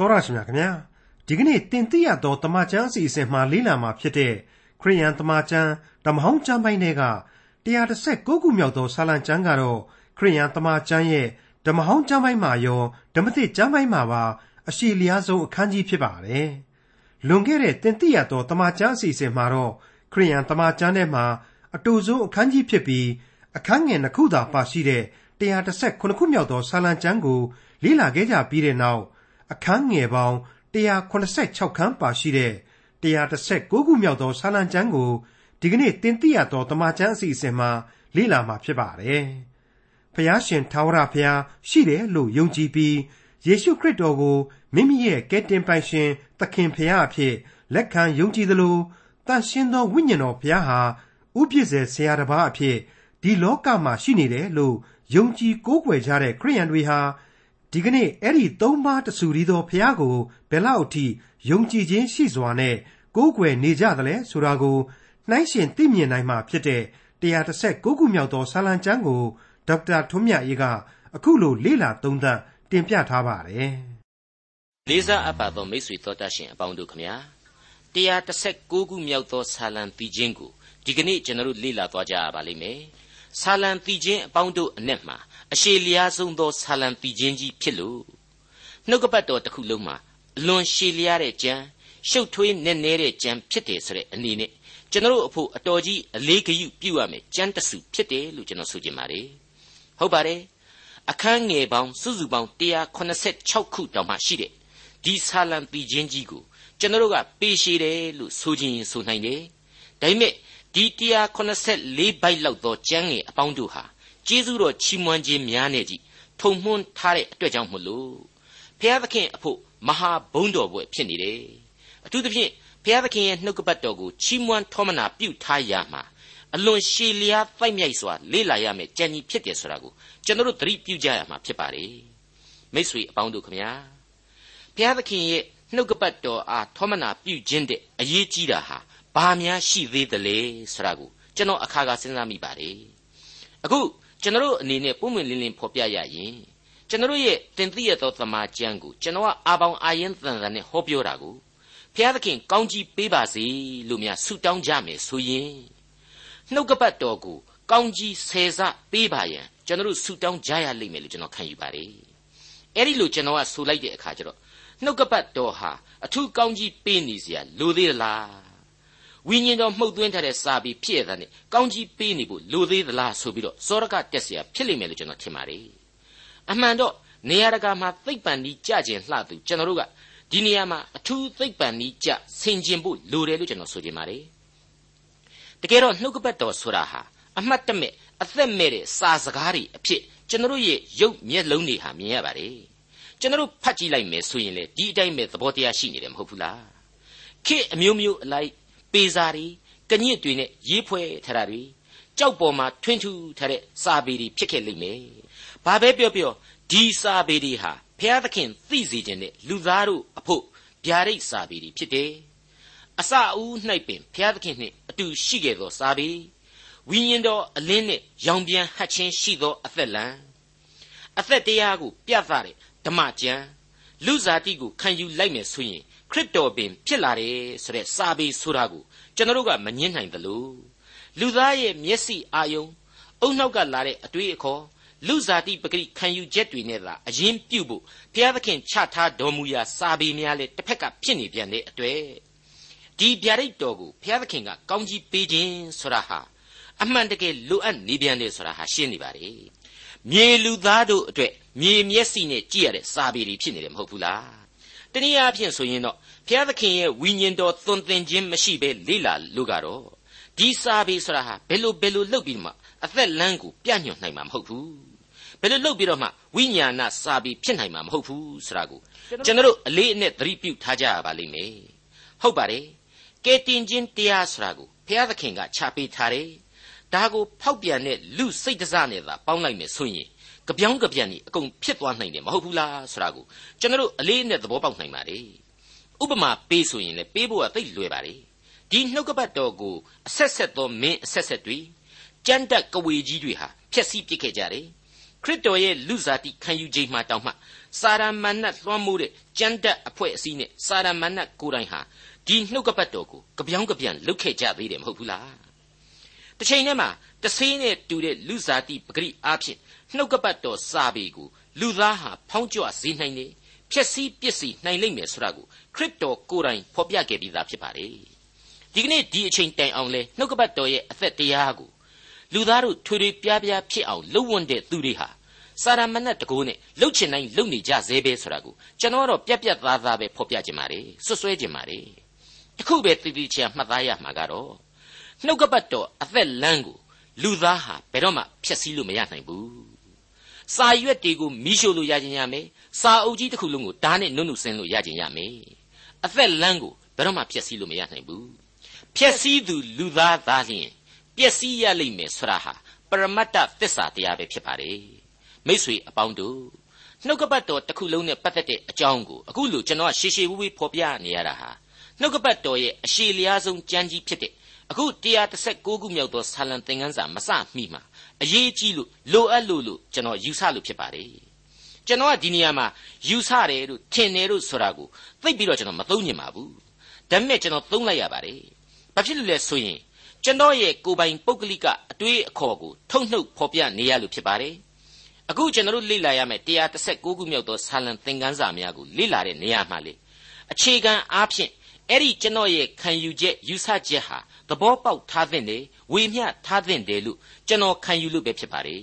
တော်ရရှိမြခင်ဗျာဒီကနေ့တင်ပြရသောတမချန်းအစီအစဉ်မှာလေးလာမှာဖြစ်တဲ့ခရိယန်တမချန်းဓမ္မဟောင်းကျမ်းပိုင်းတွေက136ခုမြောက်သောဆာလံကျမ်းကတော့ခရိယန်တမချန်းရဲ့ဓမ္မဟောင်းကျမ်းပိုင်းမှာရောဓမ္မသစ်ကျမ်းပိုင်းမှာပါအရှိလျားဆုံးအခန်းကြီးဖြစ်ပါတယ်လွန်ခဲ့တဲ့တင်ပြရသောတမချန်းအစီအစဉ်မှာတော့ခရိယန်တမချန်းထဲမှာအတူဆုံးအခန်းကြီးဖြစ်ပြီးအခန်းငယ်နှစ်ခုသာပါရှိတဲ့139ခုမြောက်သောဆာလံကျမ်းကိုလေ့လာခဲ့ကြပြီးတဲ့နောက် အခန်းငယ်ပေါင်း186ခန်းပါရှိတဲ့139ခုမြောက်သောဆာလံကျမ်းကိုဒီကနေ့တင်ပြရသောတမန်ကျမ်းအစီအစဉ်မှာလေ့လာမှာဖြစ်ပါတယ်။ဖျားရှင်ထာဝရဘုရားရှိတယ်လို့ယုံကြည်ပြီးယေရှုခရစ်တော်ကိုမိမိရဲ့ကယ်တင်ပိုင်ရှင်သခင်ဖျားအဖြစ်လက်ခံယုံကြည်သလိုတန်ရှင်းသောဝိညာဉ်တော်ဘုရားဟာဥပြည့်စေဆရာတစ်ပါးအဖြစ်ဒီလောကမှာရှိနေတယ်လို့ယုံကြည်ကိုးကွယ်ကြတဲ့ခရိယန်တွေဟာ ဒီကနေ့အဲ့ဒီသုံးပါးတဆူရီသောဖျားကိုဘယ်လောက်အထိယုံကြည်ခြင်းရှိစွာနဲ့ကိုးကွယ်နေကြသလဲဆိုတာကိုနှိုင်းရှင်သိမြင်နိုင်မှာဖြစ်တဲ့136ခုမြောက်သောဆာလံကျမ်းကိုဒေါက်တာထွန်းမြတ်အေးကအခုလိုလေ့လာသုံးသပ်တင်ပြထားပါတယ်။လေးစားအပ်ပါသောမိတ်ဆွေတော်တတ်ရှင်အပေါင်းတို့ခမညာ136ခုမြောက်သောဆာလံပြီးခြင်းကိုဒီကနေ့ကျွန်တော်တို့လေ့လာသွားကြရပါလိမ့်မယ်။ဆာလံပြီးခြင်းအပေါင်းတို့အ내မှာ အရှိလျားဆုံးသောဆာလံပီခြင်းကြီးဖြစ်လို့နှုတ်ကပတ်တော်တစ်ခုလုံးမှာအလွန်ရှည်လျားတဲ့ကြံရှုပ်ထွေးနက်နဲတဲ့ကြံဖြစ်တယ်ဆိုတဲ့အနေနဲ့ကျွန်တော်အဖို့အတော်ကြီးအလေးဂရုပြုရမယ်ကြံတဆူဖြစ်တယ်လို့ကျွန်တော်ဆိုချင်ပါတယ်ဟုတ်ပါတယ်အခန်းငယ်ပေါင်းစုစုပေါင်း186ခုတောင်မှရှိတဲ့ဒီဆာလံပီခြင်းကြီးကိုကျွန်တော်ကပေးရှိတယ်လို့ဆိုခြင်းဆိုနိုင်တယ်ဒါပေမဲ့ဒီ184ဘိုက်လောက်သောကျမ်းငယ်အပေါင်းတို့ဟာ ကျေးဇူးတော်ချီးမွမ်းခြင်းများနဲ့ကြီးထုံမှန်းထားတဲ့အတွက်ကြောင့်မလို့ဘုရားသခင်အဖို့မဟာဘုန်းတော်ဘွယ်ဖြစ်နေတယ်အထူးသဖြင့်ဘုရားသခင်ရဲ့နှုတ်ကပတ်တော်ကိုချီးမွမ်းထောမနာပြုထားရမှာအလွန်ရှည်လျားပိုက်မြိုက်စွာလေ့လာရမယ်ကြံကြီးဖြစ်တယ်ဆိုတာကိုကျွန်တော်တို့သတိပြုကြရမှာဖြစ်ပါတယ်မိษွေအပေါင်းတို့ခမညာဘုရားသခင်ရဲ့နှုတ်ကပတ်တော်အားထောမနာပြုခြင်းတဲ့အရေးကြီးတာဟာဘာများရှိသေးသလဲဆိုတာကိုကျွန်တော်အခါခါစဉ်းစားမိပါတယ်အခု ကျွန်တော်အနေနဲ့ပုံမှန်လင်းလင်းဖော်ပြရရင်ကျွန်တော်ရဲ့တင်သိရသောသမာကျမ်းကိုကျွန်တော်ကအာပေါင်အာရင်တန်တန်နဲ့ဟောပြောတာကိုဘုရားသခင်ကောင်းကြီးပေးပါစေလို့များဆုတောင်းကြမယ်ဆိုရင်နှုတ်ကပတ်တော်ကိုကောင်းကြီးဆယ်ဆပေးပါရန်ကျွန်တော်ဆုတောင်းကြရလိမ့်မယ်လို့ကျွန်တော်ခံယူပါတယ်အဲ့ဒီလိုကျွန်တော်ကဆိုလိုက်တဲ့အခါကျတော့နှုတ်ကပတ်တော်ဟာအထူးကောင်းကြီးပေးနေเสียလိုသေးလား ဝိညာဉ်တော်မှုတ်သွင်းထားတဲ့စာပေဖြစ်ရတဲ့နဲ့ကောင်းကြီးပေးနေဖို့လိုသေးသလားဆိုပြီးတော့စောရကတက်เสียဖြစ်လိမ့်မယ်လို့ကျွန်တော်ထင်ပါတယ်အမှန်တော့နေရာတကာမှာသိပ္ပံဤကြကျင်လှသူကျွန်တော်တို့ကဒီနေရာမှာအထူးသိပ္ပံဤကြဆင်ကျင်ဖို့လိုတယ်လို့ကျွန်တော်ဆိုချင်ပါတယ်တကယ်တော့နှုတ်ကပတ်တော်ဆိုတာဟာအမှတ်တမဲ့အသက်မဲ့တဲ့စာစကားတွေအဖြစ်ကျွန်တော်ရဲ့ရုပ်မျက်လုံးတွေဟာမြင်ရပါတယ်ကျွန်တော်ဖတ်ကြည့်လိုက်မယ်ဆိုရင်လေဒီအတိုင်းပဲသဘောတရားရှိနေတယ်မဟုတ်ဘူးလားခေအမျိုးမျိုးအလိုက် ပေစာတွေကညစ်တွေနဲ့ရေးဖွဲ့ထားတာတွေကြောက်ပေါ်မှာထွင်းထူထားတဲ့စာပေတွေဖြစ်ခဲ့လိမ့်မယ်။ဘာပဲပြောပြောဒီစာပေတွေဟာဘုရားသခင်သိစေခြင်းနဲ့လူသားတို့အဖို့ဗျာဒိတ်စာပေတွေဖြစ်တယ်။အစအဦး၌ပင်ဘုရားသခင်နှင့်အတူရှိခဲ့သောစာပေဝိညာဉ်တော်အလင်းနှင့်ရောင်ပြန်ဟတ်ခြင်းရှိသောအသက်လံအသက်တရားကိုပြသတဲ့ဓမ္မကျမ်းလူစားတိကိုခံယူလိုက်မယ်ဆိုရင် ခရစ်တော်ပင် ဖြစ်လာတယ်ဆိုတဲ့စာပေဆိုတာကိုကျွန်တော်တို့ကမငင်းနိုင်သလိုလူသားရဲ့မျက်စိအာယုံအုံနောက်ကလာတဲ့အတွေ့အခေါ်လူစားတိပဂရိခံယူချက်တွေနဲ့သာအရင်ပြုတ်ဖို့ဘုရားသခင်ချထားတော်မူရာစာပေများလဲတစ်ဖက်ကဖြစ်နေပြန်တဲ့အတွေ့ဒီဗျာဒိတ်တော်ကိုဘုရားသခင်ကကောင်းကြီးပေးခြင်းဆိုတာဟာအမှန်တကယ်လိုအပ်နေပြန်တယ်ဆိုတာဟာရှင်းနေပါလေမြေလူသားတို့အတွက်မြေမျက်စိနဲ့ကြည့်ရတဲ့စာပေတွေဖြစ်နေတယ်မဟုတ်ဘူးလား တနည်းအားဖြင့်ဆိုရင်တော့ဘုရားသခင်ရဲ့ဝိညာဉ်တော်သွန်သင်ခြင်းမရှိဘဲလေ့လာလို့ကတော့ဒီစာပေဆိုတာဟာဘယ်လိုဘယ်လိုလုပ်ပြီးမှအသက်လမ်းကိုပြညွှန်နိုင်မှာမဟုတ်ဘူးဘယ်လိုလုပ်ပြီးတော့မှဝိညာဏစာပေဖြစ်နိုင်မှာမဟုတ်ဘူးဆိုတာကိုကျွန်တော်တို့အလေးအနက်သတိပြုထားကြရပါလိမ့်မယ်ဟုတ်ပါတယ်ကဲတင်ချင်းတရားဆိုတာကိုဘုရားသခင်ကချပေးထားတယ်ဒါကိုဖောက်ပြန်တဲ့လူစိတ်တစနဲ့သာပေါင်းလိုက်မယ်ဆိုရင် ကြပြောင်းကြပြန်ကြီးအကုန်ဖြစ်သွားနိုင်တယ်မဟုတ်ဘူးလားဆိုတာကိုကျွန်တော်တို့အလေးနဲ့သဘောပေါက်နိုင်ပါတယ်ဥပမာပေးဆိုရင်လည်းပေးဖို့ကသိလွယ်ပါလေဒီနှုတ်ကပတ်တော်ကိုအဆက်ဆက်သောမင်းအဆက်ဆက်တွေကြမ်းတက်ကဝေကြီးတွေဟာဖျက်ဆီးပစ်ခဲ့ကြတယ်ခရစ်တော်ရဲ့လူစားတိခံယူခြင်းမှာတောင်မှစာရမဏတ်လွှမ်းမိုးတဲ့ကြမ်းတက်အဖွဲ့အစည်းနဲ့စာရမဏတ်ကိုယ်တိုင်ဟာဒီနှုတ်ကပတ်တော်ကိုကြပြောင်းကြပြန်လုတ်ခဲ့ကြသေးတယ်မဟုတ်ဘူးလားတစ်ချိန်တည်းမှာတဆေးနဲ့တူတဲ့လူစားတိပဂရိအားဖြင့် နှုတ်ကပတ်တော်စာပေကိုလူသားဟာဖောင်းကြွစေနိုင်တယ်ဖြည့်ဆည်းပစ္စည်းနိုင်လိမ့်မယ်ဆိုတာကိုခရစ်တော်ကိုယ်တိုင်ဖော်ပြခဲ့ပြီးသားဖြစ်ပါတယ်ဒီကနေ့ဒီအချိန်တိုင်အောင်လဲနှုတ်ကပတ်တော်ရဲ့အသက်တရားကိုလူသားတို့ထွေထွေပြားပြားဖြစ်အောင်လှုပ်ဝန်းတဲ့သူတွေဟာစာရမဏတ်တကိုးနဲ့လှုပ်ချင်တိုင်းလှုပ်နေကြသေးပဲဆိုတာကိုကျွန်တော်တော့ပြက်ပြက်သားသားပဲဖော်ပြခြင်းပါတယ်ဆွဆွဲခြင်းပါတယ်တခုပဲတည်တည်ချာမှတ်သားရမှာကတော့နှုတ်ကပတ်တော်အသက်လမ်းကိုလူသားဟာဘယ်တော့မှဖျက်ဆီးလို့မရနိုင်ဘူး စာရွက်တွေကိုမီးရှို့လို့ရခြင်းရမယ်စာအုပ်ကြီးတစ်ခုလုံးကိုဓာတ်နဲ့နုံနုဆင်းလို့ရခြင်းရမယ်အသက်လမ်းကိုဘယ်တော့မှဖျက်ဆီးလို့မရနိုင်ဘူးဖျက်ဆီးသူလူသားသားလျင်ပျက်စီးရလိမ့်မယ်ဆရာဟာပရမတ္တသစ္စာတရားပဲဖြစ်ပါတယ်မိษွေအပေါင်းတို့နှုတ်ကပတ်တော်တစ်ခုလုံးနဲ့ပတ်သက်တဲ့အကြောင်းကိုအခုလိုကျွန်တော်ရှေရှေဝေးဝေးဖော်ပြနေရတာဟာနှုတ်ကပတ်တော်ရဲ့အရှိလျားဆုံးကြမ်းကြီးဖြစ်တဲ့ အခု136ခုမြောက်သောဆာလံသင်ခန်းစာမစမိမှာအရေးကြီးလို့လိုအပ်လို့လို့ကျွန်တော်ယူဆလို့ဖြစ်ပါတယ်ကျွန်တော်ကဒီနေရာမှာယူဆတယ်လို့ထင်တယ်လို့ဆိုတာကိုသိပြီးတော့ကျွန်တော်မသုံးညင်ပါဘူးဒါပေမဲ့ကျွန်တော်သုံးလိုက်ရပါတယ်ဘာဖြစ်လို့လဲဆိုရင်ကျွန်တော်ရဲ့ကိုယ်ပိုင်ပုဂ္ဂလိကအတွေးအခေါ်ကိုထုတ်နှုတ်ဖော်ပြနေရလို့ဖြစ်ပါတယ်အခုကျွန်တော်တို့လေ့လာရမယ့်136ခုမြောက်သောဆာလံသင်ခန်းစာများကိုလေ့လာတဲ့နေရာမှာလေအခြေခံအားဖြင့် အဲ့ဒီကျွန်တော်ရဲ့ခံယူချက်ယူဆချက်ဟာသဘောပေါက်ထားသင့်တယ်ဝေမျှထားသင့်တယ်လို့ကျွန်တော်ခံယူလို့ပဲဖြစ်ပါတယ်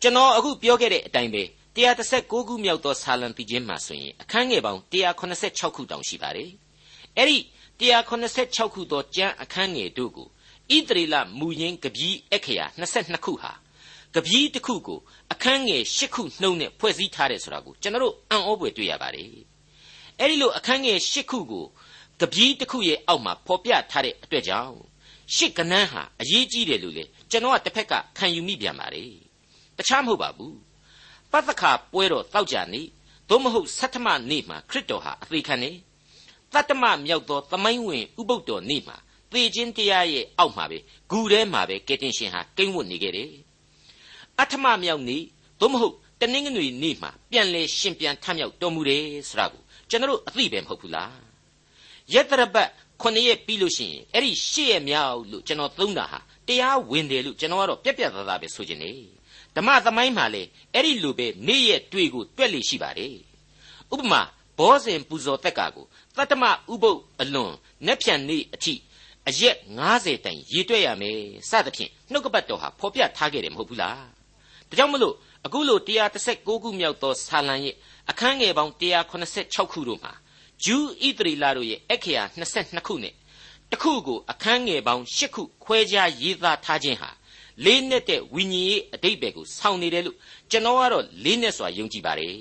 ကျွန်တော်အခုပြောခဲ့တဲ့အတိုင်းပဲ136ခုမြောက်သောဆာလံပီချင်းမှာဆိုရင်အခန်းငယ်ပေါင်း186ခုတောင်ရှိပါတယ်အဲ့ဒီ186ခုသောကျမ်းအခန်းငယ်တို့ကိုဣသရေလမူရင်းကပီးအခရာ22ခုဟာကပီးတစ်ခုကိုအခန်းငယ်10ခုနှုံးနဲ့ဖွဲ့စည်းထားတယ်ဆိုတာကိုကျွန်တော်တို့အံ့ဩဖွယ်တွေ့ရပါတယ်အဲ့ဒီလိုအခန်းငယ်10ခုကို တပီးတစ်ခုရဲ့အောက်မှာဖော်ပြထားတဲ့အတွက်ကြောင့်ရှစ်ကနန်းဟာအရေးကြီးတယ်လို့လေကျွန်တော်ကတစ်ဖက်ကခံယူမိပြန်ပါလေတခြားမဟုတ်ပါဘူးပသခါပွဲတော်တောက်ကြနေသို့မဟုတ်ဆဋ္ဌမနေ့မှာခရစ်တော်ဟာအသေးခံနေတတ္တမမြောက်သောသမိုင်းဝင်ဥပုပ်တော်နေ့မှာသေခြင်းတရားရဲ့အောက်မှာပဲဂူထဲမှာပဲကယ်တင်ရှင်ဟာကိန်းဝတ်နေခဲ့တယ်အထမမြောက်နေ့သို့မဟုတ်တနင်္ဂနွေနေ့မှာပြန်လေရှင်ပြန်ထမြောက်တော်မူတယ်ဆိုတာကိုကျွန်တော်အသိပဲမဟုတ်ဘူးလား ရက်တရပတ်ခုနှစ်ရက်ပြီးလို့ရှိရင်အဲ့ဒီရှစ်ရက်မြောက်လို့ကျွန်တော်သုံးတာဟာတရားဝင်တယ်လို့ကျွန်တော်ကတော့ပြက်ပြက်သားသားပဲဆိုချင်တယ်ဓမ္မသမိုင်းမှာလေအဲ့ဒီလိုပဲနေ့ရက်တွေ့ကိုတွက်လေရှိပါတယ်ဥပမာဘောဇင်ပူဇော်တက်ကာကိုတတ္တမဥပုပ်အလွန်နက်ဖြန်နေ့အထိအရက်90တိုင်ရေတွက်ရမယ်စသဖြင့်နှုတ်ကပတ်တော်ဟာဖော်ပြထားခဲ့တယ်မဟုတ်ဘူးလားဒါကြောင့်မလို့အခုလို136ခုမြောက်သောဆာလံရဲ့အခန်းငယ်ပေါင်း186ခုတို့မှာ ဂျူးဣသရေလတို့ရဲ့အခရာ22ခုနဲ့တစ်ခုကိုအခန်းငယ်ပေါင်း8ခုခွဲခြားရေးသားထားခြင်းဟာလေးနဲ့တဲ့ဝိညာဉ်ရေးအတိတ်ပဲကိုဆောင်းနေတယ်လို့ကျွန်တော်ကတော့လေးနဲ့စွာယုံကြည်ပါတယ်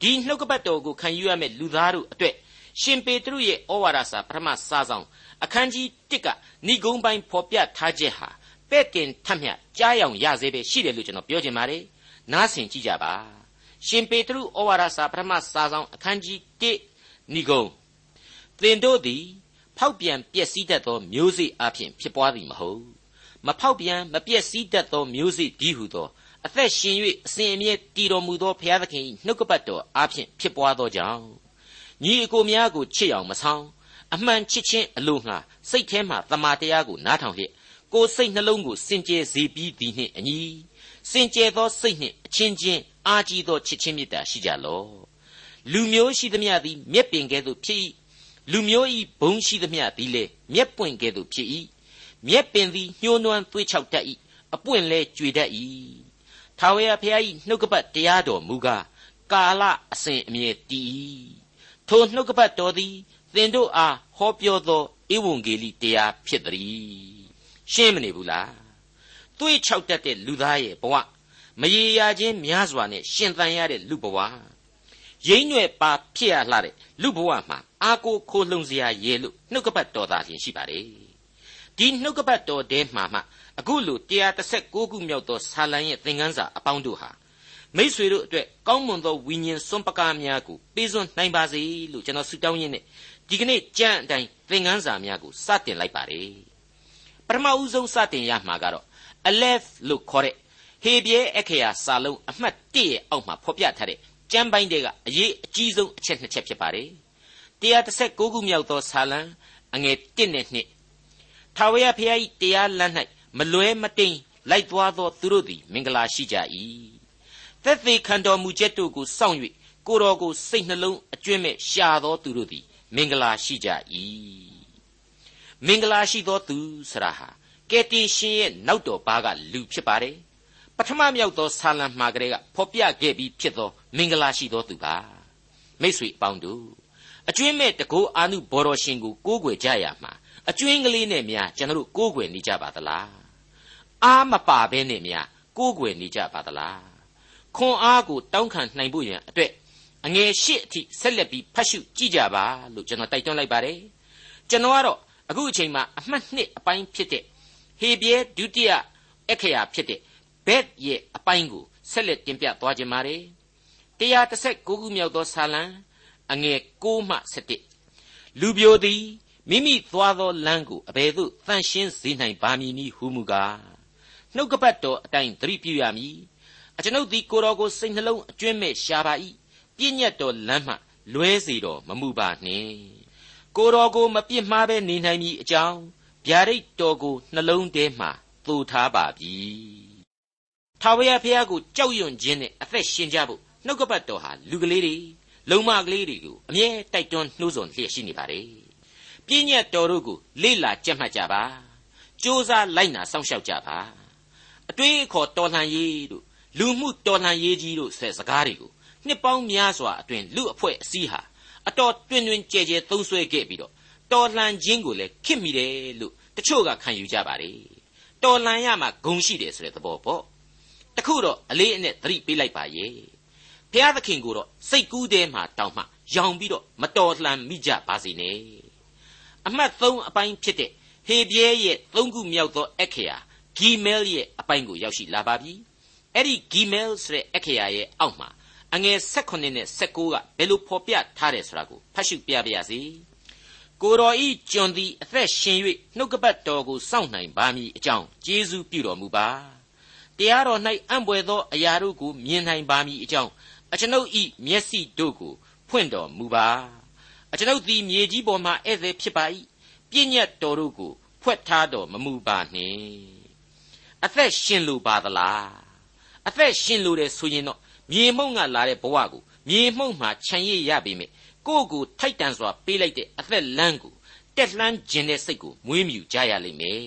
ဒီနှုတ်ကပတ်တော်ကိုခံယူရမယ့်လူသားတို့အတွက်ရှင်ပေတရုရဲ့ဩဝါဒစာပထမစာဆောင်အခန်းကြီး1ကဏိဂုံးပိုင်းဖော်ပြထားချက်ဟာပဲ့တင်ထမျှကြားရောင်ရစေပဲရှိတယ်လို့ကျွန်တော်ပြောချင်ပါတယ်နားဆင်ကြည့်ကြပါရှင်ပေတရုဩဝါဒစာပထမစာဆောင်အခန်းကြီး1 ဏိဂုံးသင်တို့သည် ဖောက်ပြန်ပျက်စီးတတ်သော မျိုးစေ့အဖြစ်ဖြစ်ပွားသည်မဟုတ်မဖောက်ပြန်မပျက်စီးတတ်သောမျိုးစေ့ဒီဟုသောအသက်ရှင်၍အစဉ်အမြဲတည်တော်မူသောဘုရားသခင်နှုတ်ကပတ်တော်အဖြစ်ဖြစ်ပွားသောကြောင့်ညီအကိုများကိုချစ်အောင်မဆောင်အမှန်ချစ်ချင်းအလိုငှာစိတ်ထဲမှတမာတရားကိုနားထောင်လျက်ကိုယ်စိတ်နှလုံးကိုစင်ကြယ်စေပြီးသည်နှင့်အညီစင်ကြယ်သောစိတ်နှင့်အချင်းချင်းအာကြီးသောချစ်ချင်းမေတ္တာရှိကြလော့ လူမျိုးရှိသမျှသည်မြက်ပင်ကဲ့သို့ဖြစ်၏လူမျိုးဤဘုံရှိသမျှသည်လည်းမြက်ပွင့်ကဲ့သို့ဖြစ်၏မြက်ပင်သည်ညှိုးနွမ်းသွေးချောက်တတ်၏အပွင့်လဲကြွေတတ်၏ထာဝရဘုရား၏နှုတ်ကပတ်တရားတော်မူကားကာလအစဉ်အမြဲတည်၏ထိုနှုတ်ကပတ်တော်သည်သင်တို့အားဟောပြောသောဧဝံဂေလိတရားဖြစ်သည်ရှင်းမနေဘူးလားသွေးချောက်တတ်တဲ့လူသားရဲ့ဘဝမရေရာခြင်းများစွာနဲ့ရှင်သန်ရတဲ့လူဘဝ ရိမ့်ွယ်ပါဖြစ်ရလှတဲ့လူဘဝမှာအာကိုခိုလှုံစရာရေလို့နှုတ်ကပတ်တော်သားလျင်ရှိပါတယ်ဒီနှုတ်ကပတ်တော်တဲမှာမှအခုလို136ခုမြောက်သောဆာလံရဲ့သင်ခန်းစာအပေါင်းတို့ဟာမိษွေတို့အတွက်ကောင်းမွန်သောဝိညာဉ်စွန့်ပကားများကိုပေးစွန့်နိုင်ပါစေလို့ကျွန်တော်ဆုတောင်းရင်းနဲ့ဒီကနေ့ကြံ့အတိုင်းသင်ခန်းစာများကိုစတင်လိုက်ပါတယ်ပထမဦးဆုံးစတင်ရမှာကတော့ Aleph လို့ခေါ်တဲ့ဟေပြဲအခရာစာလုံးအမှတ်1ရဲ့အောက်မှာဖော်ပြထားတဲ့ ကျမ်းပိုင်းတွေကအရေးအကြီးဆုံးအချက်နှစ်ချက်ဖြစ်ပါတယ်136ခုမြောက်သောစာလံအငယ်1နဲ့2ထာဝရဘုရား၏တရားလမ်း၌မလွဲမတိမ်လိုက်သွားသောသူတို့သည် မင်္ဂလာရှိကြ၏သက်သေခံတော်မူချက်တို့ကိုစောင့်၍ကိုတော်ကိုစိတ်နှလုံးအကျွင့်မဲ့ရှာသောသူတို့သည်မင်္ဂလာရှိကြ၏မင်္ဂလာရှိသောသူဆရာဟာကယ်တင်ရှင်ရဲ့နောက်တော်ဘာကလူဖြစ်ပါတယ်ပ ထမမြောက်သောဆာလံမှာကလေးကဖော်ပြခဲ့ပြီးဖြစ်သောမင်္ဂလာရှိသောသူပါမိတ်ဆွေအပေါင်းတို့အကျွင့်မဲ့တကောအာနုဘော်တော်ရှင်ကိုကိုးကွယ်ကြရမှာအကျွင့်ကလေးနဲ့များကျွန်တော်တို့ကိုးကွယ်နေကြပါသလားအားမပါဘဲနဲ့များကိုးကွယ်နေကြပါသလားခွန်အားကိုတောင်းခံနိုင်ဖို့ရန်အတွက်အငယ်ရှစ်အထိဆက်လက်ပြီးဖတ်ရှုကြည့်ကြပါလို့ကျွန်တော်တိုက်တွန်းလိုက်ပါတယ်ကျွန်တော်ကတော့အခုအချိန်မှာအမှတ်နှစ်အပိုင်းဖြစ်တဲ့ဟေဘရဲဒုတိယအခရာဖြစ်တဲ့ ဘက်ရဲ့အပိုင်းကိုဆက်လက်တင်ပြသွားခြင်းပါတယ်139ခုမြောက်သောဆာလံအငယ်6မှ7လူပြိုသည်မိမိသွားသောလမ်းကိုအဘယ်သို့တန်ရှင်းစေနိုင်ပါမည်နည်းဟုမူကားနှုတ်ကပတ်တော်အတိုင်းသတိပြုရမည်အကျွန်ုပ်သည်ကိုတော်ကိုစိတ်နှလုံးအကျွင့်မဲ့ရှာပါ၏ပြည့်ညတ်တော်လမ်းမှလွဲစေတော်မမူပါနှင့်ကိုတော်ကိုမပြစ်မှားဘဲနေနိုင်မည်အကြောင်းဗျာဒိတ်တော်ကိုနှလုံးထဲမှသိုထားပါပြီ ထာဝရဘုရားကိုကြောက်ရွံ့ခြင်းနဲ့အသက်ရှင်ကြဖို့နှုတ်ကပတ်တော်ဟာလူကလေးတွေလုံမကလေးတွေကိုအမြဲတိုက်တွန်းနှိုးဆော်လျက်ရှိနေပါတယ်ပြည့်ညတ်တော်တို့ကိုလေ့လာကြက်မှတ်ကြပါစ조사လိုက်နာစောင့်ရှောက်ကြပါအတွေးအခေါ်တော်လှန်ရေးတို့လူမှုတော်လှန်ရေးကြီးတို့ဆက်စကားတွေကိုနှစ်ပေါင်းများစွာအတွင်းလူအဖွဲ့အစည်းဟာအတော်တွင်တွင်ကြဲကြဲသုံးဆွဲခဲ့ပြီးတော့တော်လှန်ခြင်းကိုလည်းခစ်မိတယ်လို့တချို့ကခံယူကြပါတယ်တော်လှန်ရမှာဂုံရှိတယ်ဆိုတဲ့သဘောပေါ့ တခုတော့အလေးအနက်သတိပေးလိုက်ပါရဲ့ဘုရားသခင်ကိုတော့စိတ်ကူးထဲမှာတောင်းမှရောင်ပြီးတော့မတော်လှန်မိကြပါစေနဲ့အမှတ်3အပိုင်းဖြစ်တဲ့ဟေပြဲရဲ့၃ခုမြောက်သောအခရာဂီမဲလ်ရဲ့အပိုင်းကိုရောက်ရှိလာပါပြီအဲ့ဒီဂီမဲလ်ဆိုတဲ့အခရာရဲ့အောက်မှာအငယ်16နဲ့19ကဘယ်လိုဖော်ပြထားတယ်ဆိုတာကိုဖတ်ရှုပြပါရစေကိုတော်ဤကျွန်သည်အသက်ရှင်၍နှုတ်ကပတ်တော်ကိုစောင့်နိုင်ပါမည်အကြောင်းကျေးဇူးပြုတော်မူပါ တရားတော်၌အံ့ဘွယ်သောအရာတို့ကိုမြင်နိုင်ပါမည်အကြောင်းအကျွန်ုပ်ဤမျက်စိတို့ကိုဖွင့်တော်မူပါအကျွန်ုပ်သည်မြေကြီးပေါ်မှဧည့်သည်ဖြစ်ပါ၏ပြည့်ညတ်တော်တို့ကိုဖွက်ထားတော်မမူပါနှင့်အသက်ရှင်လိုပါသလားအသက်ရှင်လိုတယ်ဆိုရင်တော့မြေမှုန့်ကလာတဲ့ဘဝကိုမြေမှုန့်မှာခြံရည်ရပြီမြကိုယ့်ကိုထိုက်တန်စွာပေးလိုက်တဲ့အသက်လမ်းကိုတက်လှမ်းခြင်းတဲ့စိတ်ကိုမွေးမြူကြရလိမ့်မယ်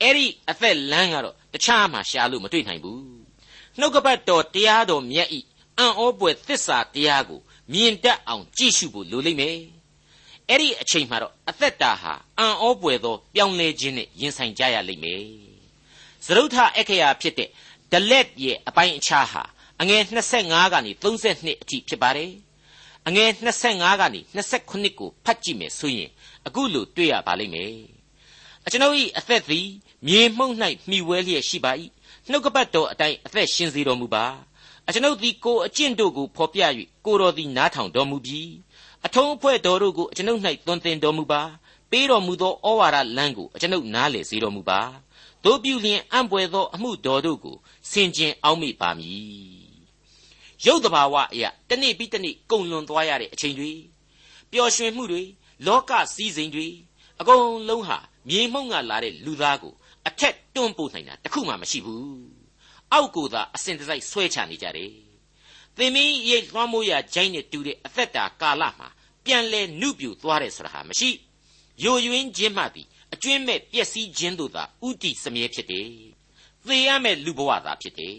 အဲ့ဒီအသက်လမ်းကတော့ တခြားမှာရှာလို့မတွေ့နိုင်ဘူးနှုတ်ကပတ်တော်တရားတော်မြတ်ဤအံ့ဩပွေသစ္စာတရားကိုမြင်တတ်အောင်ကြည့်ရှုဖို့လိုလိမ့်မယ်အဲ့ဒီအချိန်မှာတော့အသက်တာဟာအံ့ဩပွေသောပြောင်းလဲခြင်းနဲ့ရင်ဆိုင်ကြရလိမ့်မယ်သရုတ်ထအခရာဖြစ်တဲ့ဒလက်ရဲ့အပိုင်းအခြားဟာအငယ်25ကနေ32အထိဖြစ်ပါတယ်အငယ်25ကနေ29ကိုဖတ်ကြည့်မယ်ဆိုရင်အခုလိုတွေ့ရပါလိမ့်မယ်အကျွန်ုပ်၏အသက်သည် မြေမှုန့်၌မှီဝဲလျက်ရှိပါ၏နှုတ်ကပတ်တော်အတိုင်းအသက်ရှင်စေတော်မူပါအကျွန်ုပ်သည်ကိုအကျင့်တို့ကိုဖော်ပြ၍ကိုတော်သည်နားထောင်တော်မူပြီးအထုံးအဖွဲ့တော်တို့ကိုအကျွန်ုပ်၌သွန်သင်တော်မူပါပေးတော်မူသောဩဝါဒလမ်းကိုအကျွန်ုပ်နားလေစေတော်မူပါတို့ပြုလျင်အံ့ပွေသောအမှုတော်တို့ကိုဆင်ခြင်အောက်မေ့ပါမည်ရုပ်တဘာဝအရာတနေ့ပြီးတနေ့ကုန်လွန်သွားရတဲ့အချိန်တွေပျော်ရွှင်မှုတွေလောကစည်းစိမ်တွေအကုန်လုံးဟာမြေမှုန့်ကလာတဲ့လူသားကို အထက်တွန်းပို့နိုင်တာတခုမှမရှိဘူးအောက်ကိုသာအစဉ်တစိုက်ဆွဲချနေကြတယ်သင်မင်းရိတ်လွှမ်းမိုးရဂျိုင်းနဲ့တူတဲ့အသက်တာကာလမှာပြန်လဲနှုပြူသွားတယ်ဆိုတာဟာမရှိယိုယွင်းခြင်းမှသည်အကျွင်းမဲ့ပျက်စီးခြင်းတို့သာဥတီစမြဲဖြစ်တယ်သေရမဲ့လူဘဝသာဖြစ်တယ်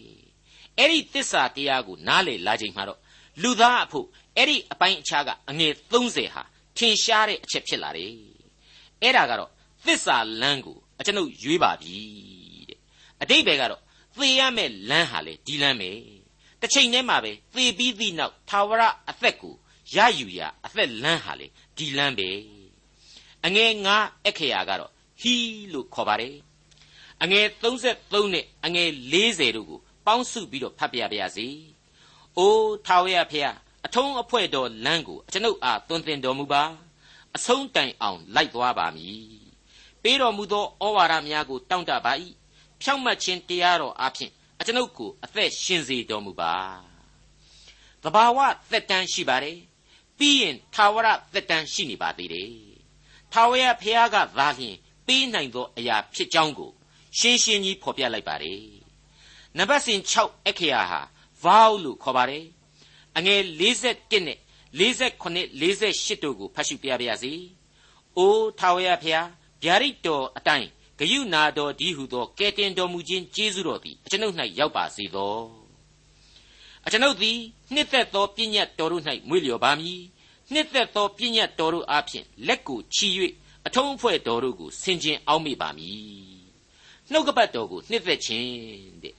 အဲ့ဒီသစ္စာတရားကိုနားလေလာချိန်မှာတော့လူသားအဖို့အဲ့ဒီအပိုင်းအခြားကအငယ်30ဟာထင်ရှားတဲ့အချက်ဖြစ်လာတယ်အဲ့ဒါကတော့သစ္စာလမ်းကို အကျွန်ုပ်ရွေးပါပြီတဲ့အတိတ်ဘယ်ကတော့သေရမဲ့လမ်းဟာလေဒီလမ်းပဲတစ်ချိန်တည်းမှာပဲသေပြီးသည့်နောက်သာဝရအသက်ကိုရယူရာအသက်လမ်းဟာလေဒီလမ်းပဲအငယ်9အခရာကတော့ဟီလို့ခေါ်ပါတယ်အငယ်33နဲ့အငယ်40တို့ကိုပေါင်းစုပြီးတော့ဖတ်ပြပါရစေ။အိုးထာဝရဖျားအထုံးအဖွဲ့တော်လမ်းကိုကျွန်ုပ်အားသွန်သင်တော်မူပါအဆုံးတိုင်အောင်လိုက်သွားပါမည်။ ပေးတော်မူသောဩဝါဒများကိုတောင့်တပါ၏။ဖြောင့်မတ်ခြင်းတရားတော်အဖျင်အကျွန်ုပ်ကိုအသက်ရှင်စေတော်မူပါတဘာဝသက်တမ်းရှိပါတယ်ပြီးရင်ထာဝရသက်တမ်းရှိနေပါသေးတယ်ထာဝရဘုရားကသာလျှင်ပေးနိုင်သောအရာဖြစ်ကြောင်းကိုရှင်းရှင်းကြီးဖော်ပြလိုက်ပါတယ်နံပါတ်စဉ်6အခရာဟာ vow လို့ခေါ်ပါတယ်အငယ်41နဲ့48 48တို့ကိုဖတ်ရှုပြပါရစေ။အိုးထာဝရဘုရား ဗျာဒိတ်တော်အတိုင်းဂယုနာတော်ဒီဟုသောကဲတင်တော်မူခြင်းကျေးဇူးတော်သည်အကျွန်ုပ်၌ရောက်ပါစေသော။အကျွန်ုပ်သည်နှစ်သက်သောပြည့်ညတ်တော်တို့၌မွေ့လျော်ပါမည်။နှစ်သက်သောပြည့်ညတ်တော်တို့အားဖြင့်လက်ကိုချီ၍အထုံးအဖွဲ့တော်တို့ကိုဆင်ခြင်အောက်မေ့ပါမည်။နှုတ်ကပတ်တော်ကိုနှစ်သက်ခြင်းတဲ့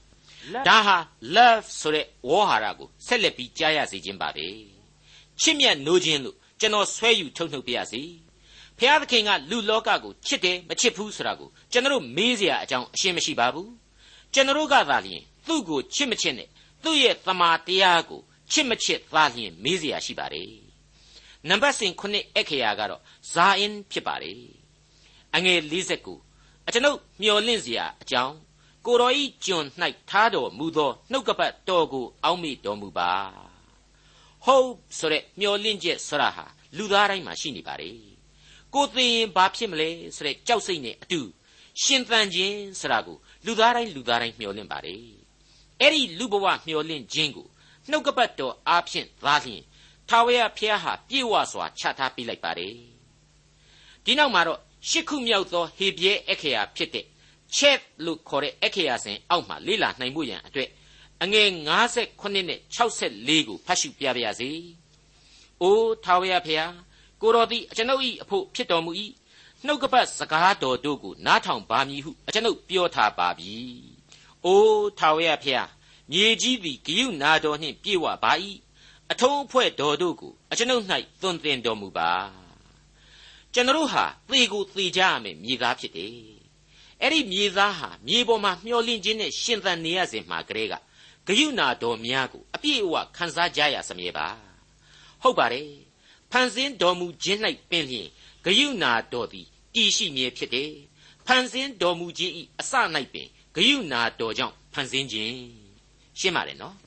ဒါဟာ love ဆိုတဲ့ဝေါ်ဟာရကိုဆက်လက်ပြီးကြားရစေခြင်းပါပဲချစ်မြတ်နိုးခြင်းလို့ကျွန်တော်ဆွဲယူထုတ်နှုတ်ပြရစီ ဖျားသခင်ကလူလောကကိုချစ်တယ်မချစ်ဘူးဆိုတာကိုကျွန်တော်မေးเสียအကြောင်းအရှင်းမရှိပါဘူးကျွန်တော်ကသာလျှင်သူ့ကိုချစ်မချစ်နဲ့သူ့ရဲ့သမာတရားကိုချစ်မချစ်သာလျှင်မေးเสียရှိပါတယ်နံပါတ်စဉ်9အခရာကတော့ဇာအင်ဖြစ်ပါတယ်အငယ်49အကျွန်ုပ်မျော်လင့်เสียအကြောင်းကိုတော်ဤကျွန်၌ထားတော်မူသောနှုတ်ကပတ်တော်ကိုအောက်မေ့တော်မူပါ hope ဆိုတဲ့မျှော်လင့်ချက်ဆိုတာဟာလူသားတိုင်းမှာရှိနေပါတယ် ကိုသိရင်ဘာဖြစ်မလဲဆိုတဲ့ကြောက်စိတ်နဲ့အတူရှင်သန်ခြင်းဆိုတာကိုလူသားတိုင်းလူသားတိုင်းမျှော်လင့်ပါတယ်အဲ့ဒီလူဘဝမျှော်လင့်ခြင်းကိုနှုတ်ကပတ်တော်အားဖြင့်သာလျှင်ထာဝရဘုရားဟာပြေဝစွာချထားပေးလိုက်ပါတယ်ဒီနောက်မှာတော့ရှစ်ခုမြောက်သောဟေပြဲအခရာဖြစ်တဲ့ chat လို့ခေါ်တဲ့အခရာစဉ်အောက်မှာလေ့လာနိုင်ဖို့ရန်အတွက်အငယ်58နဲ့64ကိုဖတ်ရှုပြပါရစေ။အိုးထာဝရဖျား ကိုတော်သည်အကျွန်ုပ်၏အဖို့ဖြစ်တော်မူ၏နှုတ်ကပတ်စကားတော်တို့ကိုနားထောင်ပါမည်ဟုအကျွန်ုပ်ပြောထားပါပြီ။အိုးထာဝရဖျားမြေကြီးသည်ဂယုနာတော်နှင့်ပြေဝပါ၏အထုံးအဖွဲ့တော်တို့ကိုအကျွန်ုပ်၌သွန်သင်တော်မူပါ။ကျွန်တော်ဟာသေကိုသေကြရမယ်မြေသားဖြစ်တယ်အဲ့ဒီမြေသားဟာမြေပေါ်မှာမျောလင့်ခြင်းနဲ့ရှင်သန်နေရစဉ်မှာကလေးကဂယုဏတော်များကိုအပြည့်အဝခံစားကြရစမြဲပါဟုတ်ပါတယ် ဖန်ဆင်းတော်မူခြင်း၌ပင်လျင်ဂယုဏတော်သည်တည်ရှိမြဲဖြစ်တယ်ဖန်ဆင်းတော်မူခြင်းဤအစ၌ပင်ဂယုဏတော်ကြောင့်ဖန်ဆင်းခြင်းရှင်းပါတယ်နော်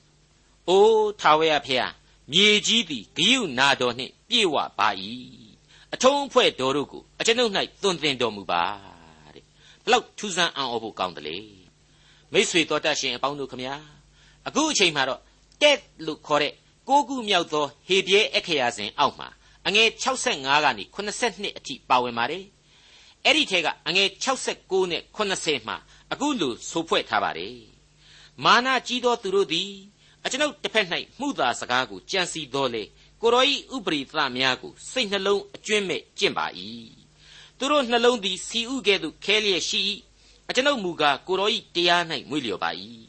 အိုးထာဝရဖျားမြေကြီးသည်ဂယုဏတော်နှင့်ပြည့်ဝပါ၏အထုံးအဖွဲ့တော်တို့ကိုအကျွန်ုပ်၌သွန်သင်တော်မူပါဘလောက်ထူးဆန်းအံ့ဩဖို့ကောင်းတယ်လေမိษွေတော်တတ်ရှင်အပေါင်းတို့ခမညာအခုအချိန်မှာတော့တက်လို့ခေါ်တဲ့ ကိုးခုမြောက်သောဟေပြဲအခရာစဉ်အောက်မှာအငယ်65ကနေ82အထိပါဝင်ပါတယ်အဲ့ဒီထဲကအငယ်69နဲ့80မှာအခုလိုဆိုဖွဲ့ထားပါတယ်မာနကြီးသောသူတို့သည်အကျွန်ုပ်တစ်ဖက်၌မှုသာစကားကိုကြံစီတော်လေကိုရောဤဥပရိသများကိုစိတ်နှလုံးအကျွင့်မဲ့ကျင့်ပါ၏သူတို့နှလုံးသည်စီဥကဲ့သို့ခဲလျက်ရှိ၏အကျွန်ုပ်မူကားကိုတော်ဤတရား၌မွေ့လျော်ပါ၏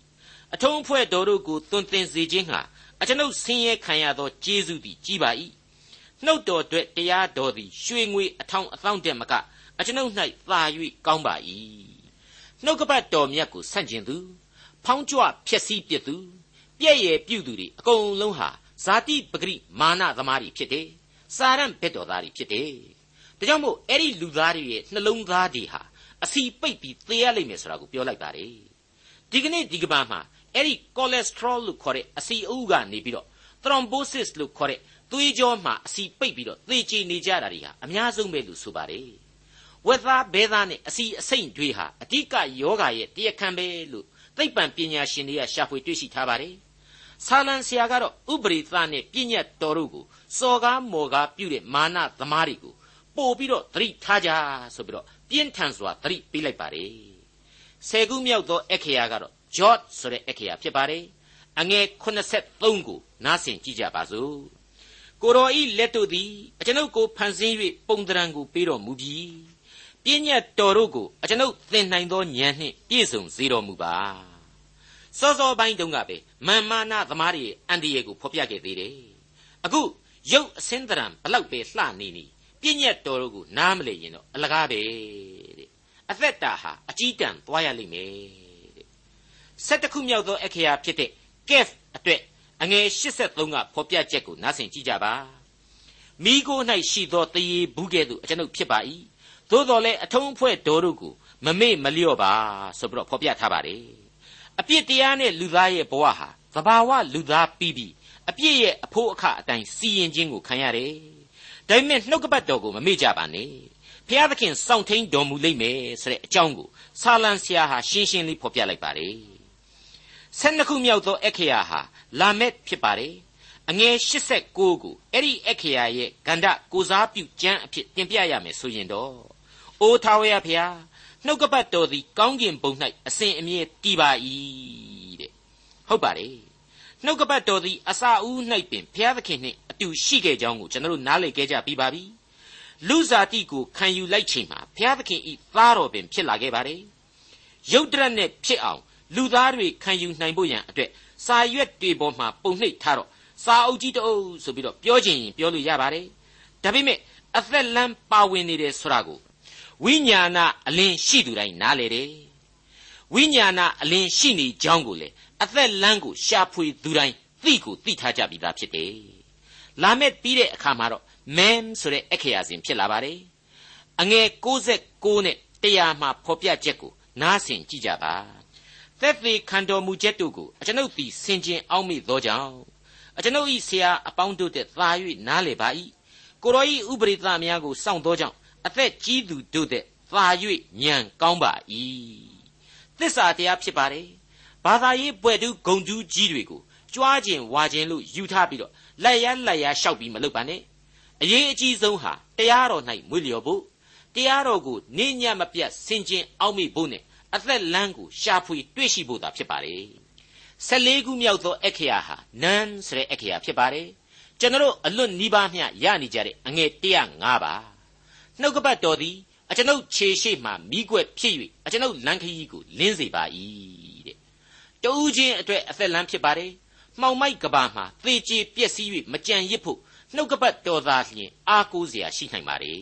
အထုံးဖွဲ့တော်တို့ကိုတွင်တင်စေခြင်းဟာ အကျွန်ုပ်ဆင်းရဲခံရသောကျေးဇူးသည်ကြီးပါ၏နှုတ်တော်အတွက်တရားတော်သည်ရွှေငွေအထောင်အသောင်းတက်မကအကျွန်ုပ်၌သာ၍ကောင်းပါ၏နှုတ်ကပတ်တော်မြတ်ကိုဆန့်ကျင်သူဖောင်းကြွဖျက်ဆီးပြစ်သူပြည့်ရပြုသူတွေအကုန်လုံးဟာဇာတိပဂရိမာနသမားတွေဖြစ်တယ်စာရန်ဘက်တော်သားတွေဖြစ်တယ်ဒါကြောင့်မို့အဲ့ဒီလူသားတွေရဲ့နှလုံးသားတွေဟာအစီပိတ်ပြီးသေရလိမ့်မယ်ဆိုတာကိုပြောလိုက်ပါတယ်ဒီကနေ့ဒီကဘာမှာ အဲ့ဒီ cholesterol လို့ခေါ်တဲ့အစီအုပ်ကနေပြီးတော့ thrombosis လို့ခေါ်တဲ့သွေးကြောမှာအစီပိတ်ပြီးတော့သေချေနေကြတာတွေဟာအများဆုံးပဲလို့ဆိုပါတယ်ဝက်သားဘဲသားနဲ့အစီအစိမ့်တွေဟာအဓိကယောဂရဲ့တရားခံပဲလို့သိပ္ပံပညာရှင်တွေကရှာဖွေတွေ့ရှိထားပါတယ်ဆာလံဆရာကတော့ဥပရိသနဲ့ပြည့်ညတ်တော်တို့ကိုစော်ကားမော်ကားပြုတဲ့မာနသမားတွေကိုပို့ပြီးတော့သတိထားကြဆိုပြီးတော့ပြင်းထန်စွာသတိပေးလိုက်ပါတယ်ဆယ်ခုမြောက်သောအခရာကတော့ George ဆိုတဲ့အခရာဖြစ်ပါတယ်အငယ်83ကိုနားဆင်ကြည့်ကြပါစို့ကိုတော်ဤလက်တို့သည်အကျွန်ုပ်ကိုဖန်ဆင်း၍ပုံတရံကိုပေးတော်မူပြီးပြည့်ညတ်တော်တို့ကိုအကျွန်ုပ်သင်နိုင်သောဉာဏ်နှင့်ပြည့်စုံစေတော်မူပါစောစောပိုင်းတုန်းကပဲမာမာနသမားတွေအန်ဒီယေကိုဖော်ပြခဲ့သေးတယ်အခုရုပ်အစင်းတရံဘလောက်ပဲလှနေနေပြည့်ညက်တော်တို့ကိုနားမလည်ရင်တော့အလကားပဲတဲ့အသက်တာဟာအကြီးတန်းသွားရလိမ့်မယ် 17ခုမြောက်သောအခရာဖြစ်တဲ့ Kef အတွက်အငယ်83ကဖော်ပြချက်ကိုနားဆင်ကြကြပါမိကို၌ရှိသောတရေဘူးကဲ့သို့အကျွန်ုပ်ဖြစ်ပါ၏သို့တော်လည်းအထုံးအဖွဲ့တော်တို့ကိုမမေ့မလျော့ပါဆိုပြီးတော့ဖော်ပြထားပါတယ်အပြစ်တရားနဲ့လူသားရဲ့ဘဝဟာသဘာဝလူသားပြီးပြီးအပြစ်ရဲ့အဖို့အခအတိုင်းစီရင်ခြင်းကိုခံရတယ်ဒါပေမဲ့နှုတ်ကပတ်တော်ကိုမမေ့ကြပါနဲ့ဖျားသခင်စောင့်ထိန်တော်မူလိမ့်မယ်ဆိုတဲ့အကြောင်းကိုဆာလံဆရာဟာရှင်းရှင်းလေးဖော်ပြလိုက်ပါတယ် ၁၂ခုမြောက်သောအခရာဟာလာမက်ဖြစ်ပါတယ်အငယ်89ကိုအဲ့ဒီအခရာရဲ့ဂန္ဓကိုစားပြုကျမ်းအဖြစ်တင်ပြရမယ်ဆိုရင်တော့အိုးထာဝရဖျားနှုတ်ကပတ်တော်သည်ကောင်းကင်ဘုံ၌အစဉ်အမြဲတည်ပါ၏တဲ့ဟုတ်ပါတယ်နှုတ်ကပတ်တော်သည်အစာဦး၌ပင်ဘုရားသခင်နှင့်အတူရှိခဲ့ကြောင်းကိုကျွန်တော်တို့နားလည်ခဲ့ကြပြီးပါပြီလူဇာတိကိုခံယူလိုက်ချိန်မှာဘုရားသခင်ဤသားတော်ပင်ဖြစ်လာခဲ့ပါတယ်ရုတ်တရက်နဲ့ဖြစ်အောင် လူသားတွေခံယူနိုင်ဖို့ရန်အတွက်စာရွက်တွေပေါ်မှာပုံနှိပ်ထားတော့စာအုပ်ကြီးတအုပ်ဆိုပြီးတော့ပြောချင်ရင်ပြောလို့ရပါတယ်ဒါပေမဲ့အသက်လမ်းပါဝင်နေတယ်ဆိုတာကိုဝိညာဏအလင်းရှိသူတိုင်းနားလေတယ်ဝိညာဏအလင်းရှိနေကြောင်းကိုလေအသက်လမ်းကိုရှာဖွေသူတိုင်းသိကိုသိထားကြပြီးသားဖြစ်တယ်လာမဲ့ပြီးတဲ့အခါမှာတော့ mem ဆိုတဲ့အခရာစဉ်ဖြစ်လာပါတယ်အငယ်69နဲ့100မှာဖော်ပြချက်ကိုနားဆင်ကြည့်ကြပါ သက်သေခံတော်မူချက်တို့ကိုအကျွန်ုပ်သည်ဆင်ခြင်အောက်မေ့သောကြောင့်အကျွန်ုပ်၏ဆရာအပေါင်းတို့တဲ့သာ၍နားလေပါ၏ကိုရော၏ဥပရိသများကိုစောင့်သောကြောင့်အသက်ကြီးသူတို့တဲ့သာ၍ညံကောင်းပါ၏သစ္စာတရားဖြစ်ပါတယ်ဘာသာရေးပွဲတူးဂုံတူးကြီးတွေကိုကြွားခြင်းဝါခြင်းလို့ယူထားပြီးတော့လက်ရလက်ရလျှောက်ပြီးမလုပ်ပါနဲ့အရေးအကြီးဆုံးဟာတရားတော်၌မွေ့လျော်ဖို့တရားတော်ကိုနေညမပြတ်ဆင်ခြင်အောက်မေ့ဖို့နဲ့ အသက်လမ်းကိုရှာဖွေတွေ့ရှိဖို့သာဖြစ်ပါတယ်14ခုမြောက်သောအက္ခရာဟာနန်းဆိုတဲ့အက္ခရာဖြစ်ပါတယ်ကျွန်တော်အလွတ်နီးပါးမျှရနေကြတဲ့အငယ်105ပါနှုတ်ကပတ်တော်သည်အကျွန်ုပ်ခြေရှိမှမိကွက်ဖြစ်၍အကျွန်ုပ်လမ်းခရီးကိုလင်းစေပါ၏တဲ့တူးချင်းအတွက်အသက်လမ်းဖြစ်ပါတယ်မှောင်မိုက်ကဘာမှာသေချေပျက်စီး၍မကြံရစ်ဖို့နှုတ်ကပတ်တော်သားလျင်အားကိုးစရာရှိနိုင်ပါ रे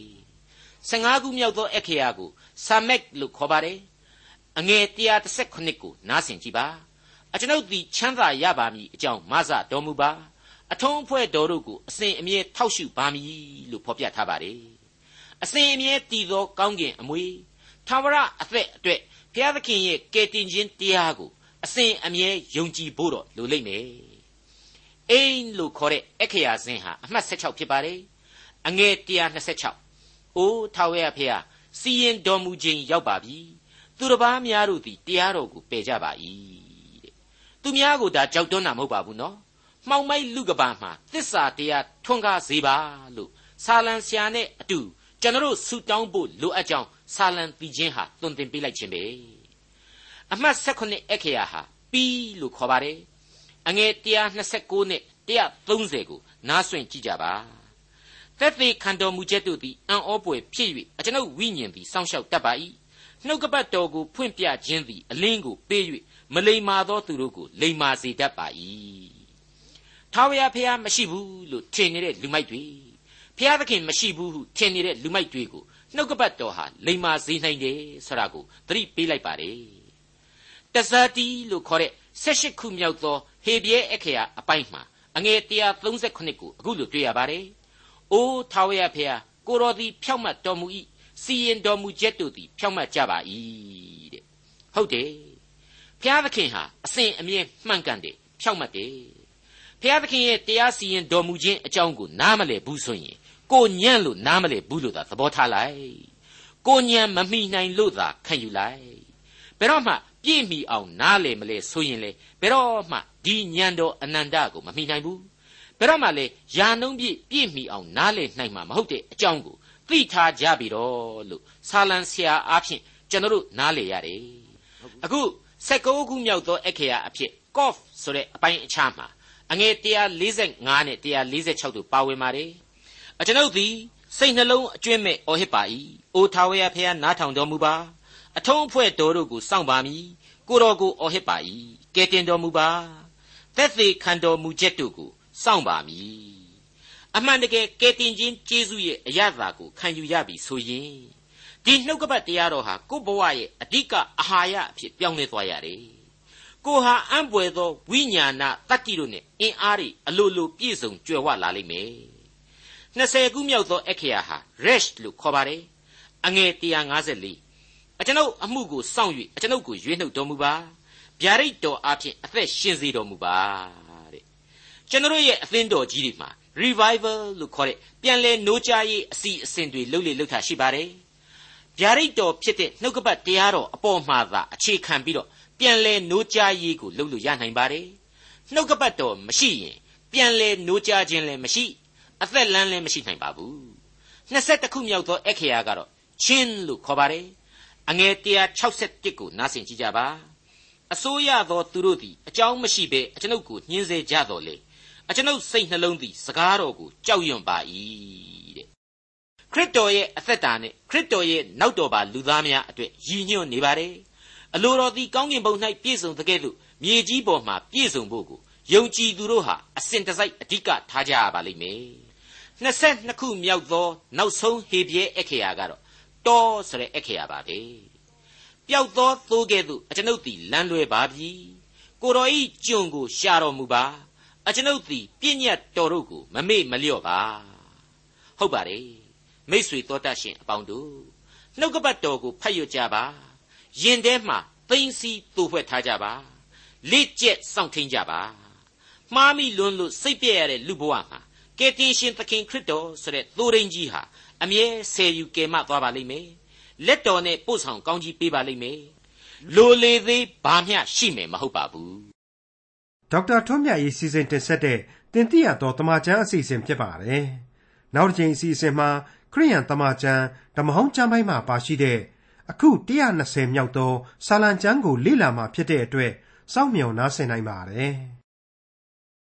15ခုမြောက်သောအက္ခရာကိုဆာမက်လို့ခေါ်ပါတယ် အငယ်138ကိုနားဆင်ကြည့်ပါအကျွန်ုပ်သည်ချမ်းသာရပါမည်အကြောင်းမဆတော်မူပါအထုံးအဖွဲ့တော်တို့ကိုအစဉ်အမြဲထောက်ရှုပါမည်လို့ဖော်ပြထားပါတယ်အစဉ်အမြဲတည်သောကောင်းကင်အမွေသာဝရအသက်အတွက်ဘုရားသခင်ရဲ့ကယ်တင်ခြင်းတရားကိုအစဉ်အမြဲယုံကြည်ဖို့တော့လိုလိမ့်မယ်အိမ်လို့ခေါ်တဲ့အခရာစင်ဟာအမှတ်16ဖြစ်ပါတယ်အငယ်126အိုးထာဝရဘုရားစီရင်တော်မူခြင်းရောက်ပါပြီ သူတစ်ပါးများတို့သည်တရားတော်ကိုပယ်ကြပါ၏တဲ့သူများကိုဒါကြောက်တွန်းတာမဟုတ်ပါဘူးနော်မှောင်မိုက်လူကဘာမှာသစ္စာတရားထွန်းကားစေပါလို့ဆာလံဆရာနဲ့အတူကျွန်တော်ဆူတောင်းဖို့လိုအပ်ကြောင်းဆာလံတီချင်းဟာသွန်သင်ပေးလိုက်ခြင်းပဲအမှတ်16အခရာဟာပီးလို့ခေါ်ပါတယ်အငယ်129နဲ့130ကိုနားဆွင့်ကြည့်ကြပါသက်သေခံတော်မူချက်တို့သည်အံ့ဩပွေဖြစ်၍အကျွန်ုပ်ဝိညာဉ်သည်စောင့်ရှောက်တတ်ပါ၏ နှုတ်ကပတ်တော်ကိုဖွင့်ပြခြင်းသည်အလင်းကိုပေး၍မလိမ္မာသောသူတို့ကိုလိမ္မာစေတတ်ပါ၏ထာဝရဘုရားမရှိဘူးလို့ထင်နေတဲ့လူမိုက်တွေဘုရားသခင်မရှိဘူးဟုထင်နေတဲ့လူမိုက်တွေကိုနှုတ်ကပတ်တော်ဟာလိမ္မာစေနိုင်တယ်ဆိုတာကိုသတိပေးလိုက်ပါတယ်တဇာတိလို့ခေါ်တဲ့16ခုမြောက်သောဟေဘရဲအခရာအပိုင်းမှာအငယ်138ကိုအခုလိုတွေ့ရပါတယ်။အိုးထာဝရဘုရားကိုတော်သည်ဖြောက်မှတ်တော်မူ၏ စီရင်တော်မူချက်တို့သည်ဖြောက်မှတ်ကြပါ၏တဲ့။ဟုတ်တယ်။ဘုရားသခင်ဟာအစဉ်အမြဲမှန်ကန်တယ်ဖြောက်မှတ်တယ်။ဘုရားသခင်ရဲ့တရားစီရင်တော်မူခြင်းအကြောင်းကိုနားမလည်ဘူးဆိုရင်ကိုညံ့လို့နားမလည်ဘူးလို့သာသဘောထားလိုက်။ကိုညံ့မမိနိုင်လို့သာခံယူလိုက်။ဘယ်တော့မှပြည့်မီအောင်နားလေမလဲဆိုရင်လေဘယ်တော့မှဒီညံတော်အနန္တကိုမမိနိုင်ဘူးဘယ်တော့မှလေယာနှုံးပြည့်ပြည့်မီအောင်နားလေနိုင်မှာမဟုတ်တဲ့အကြောင်းကို သိထားကြပြီတော့လို့ဆာလံဆရာအားဖြင့်ကျွန်တော်တို့နားလေရတယ်အခု16ခုမြောက်သောအခရာအဖြစ် cough ဆိုတဲ့အပိုင်းအခြားမှာအငယ်145နဲ့146တို့ပါဝင်ပါတယ်အကျွန်ုပ်သည်စိတ်နှလုံးအကျွင့်မဲ့အော်ဟစ်ပါ၏အိုထာဝရဘုရားနားထောင်တော်မူပါအထုံးအဖွဲ့တော်တို့ကိုစောင့်ပါမည်ကိုတော်ကိုအော်ဟစ်ပါ၏ကဲတင်တော်မူပါသက်သေခံတော်မူချက်တို့ကိုစောင့်ပါမည် အမှန်တကယ်ကဲတင်ခြင်းကျေးဇူးရဲ့အရသာကိုခံယူရပြီဆိုရင်ဒီနှုတ်ကပတ်တရားတော်ဟာကိုယ့်ဘဝရဲ့အဓိကအာဟာရအဖြစ်ပြောင်းလဲသွားရတယ်ကိုဟာအံ့ပွေသောဝိညာဏတတ္တိတို့နဲ့အင်အားတွေအလိုလိုပြည့်စုံကြွယ်ဝလာလိမ့်မယ်20ခုမြောက်သောအခရာဟာ rest လို့ခေါ်ပါတယ်အငယ်154အကျွန်ုပ်အမှုကိုစောင့်၍အကျွန်ုပ်ကိုရွေးနှုတ်တော်မူပါဗျာဒိတ်တော်အဖြစ်အသက်ရှင်စေတော်မူပါတဲ့ကျွန်တော်ရဲ့အသင်းတော်ကြီးတွေမှာ revival လို့ခေါ်တဲ့ပြန်လဲနိုးကြားရေးအစီအစဉ်တွေလှုပ်လေလှုပ်တာရှိပါတယ်ဗျာဒိတ်တော်ဖြစ်တဲ့နှုတ်ကပတ်တရားတော်အပေါ်မှာသာအခြေခံပြီးတော့ပြန်လဲနိုးကြားရေးကိုလှုပ်လို့ရနိုင်ပါတယ်နှုတ်ကပတ်တော်မရှိရင်ပြန်လဲနိုးကြားခြင်းလည်းမရှိအသက်လန်းလည်းမရှိနိုင်ပါဘူး21ခုမြောက်သောအခရာကတော့ချင်းလို့ခေါ်ပါတယ်အငယ်161ကိုနားဆင်ကြည့်ကြပါအစိုးရသောသူတို့သည်အကြောင်းမရှိဘဲအကျွန်ုပ်ကိုညှင်းဆဲကြတော်လေ အကျွန်ုပ်စိတ်နှလုံးသည်စကားတော်ကိုကြောက်ရွံ့ပါ၏တဲ့ခရစ်တော်ရဲ့အသက်တာနဲ့ခရစ်တော်ရဲ့နောက်တော်ပါလူသားများအတွက်ရည်ညွှန်းနေပါတယ်အလိုတော်သည်ကောင်းကင်ဘုံ၌ပြည့်စုံတဲ့ကဲ့သို့မြေကြီးပေါ်မှာပြည့်စုံဖို့ကိုယုံကြည်သူတို့ဟာအစဉ်တစိုက်အဓိကထားကြရပါလိမ့်မယ်22ခုမြောက်သောနောက်ဆုံးဟေပြဲအခရာကတော့တောဆိုတဲ့အခရာပါပဲပျောက်သောသိုးကဲ့သို့အကျွန်ုပ်သည်လမ်းလွဲပါပြီကိုတော်ဤကျွန်ကိုရှာတော်မူပါ အကျွန်ုပ်သည်ပြည့်ညတ်တော်တို့ကိုမမေ့မလျော့ပါဟုတ်ပါတယ်မိษွေတော်တတ်ရှင်အပေါင်းတို့နှုတ်ကပတ်တော်ကိုဖတ်ရကြပါယင်ထဲမှာသိမ့်စီတူဖွဲ့ထားကြပါလက်ကျက်စောင့်ထင်းကြပါမှားမိလွန်းလို့စိတ်ပြည့်ရတဲ့လူဘဝမှာကယ်တင်ရှင်သခင်ခရစ်တော်ဆိုတဲ့သိုးရင်းကြီးဟာအမြဲဆယ်ယူကယ်မသွားပါလိမ့်မယ်လက်တော်နဲ့ပို့ဆောင်ကောင်းကြီးပေးပါလိမ့်မယ်လိုလေသေးဘာမျှရှိမယ်မဟုတ်ပါဘူး ဒေါက်တာထွန်းမြတ်ရေးစီစဉ်တင်ဆက်တဲ့တင်ပြတော်တမချန်းအစီအစဉ်ဖြစ်ပါတယ်နောက်တစ်ချိန်အစီအစဉ်မှာခရိယန်တမချန်းဓမ္မဟောင်းကျမ်းပိုင်းမှာပါရှိတဲ့အခု120မြောက်သောစာလံကျမ်းကိုလေ့လာမှဖြစ်တဲ့အတွက်စောင့်မျှော်နားဆင်နိုင်ပါတယ်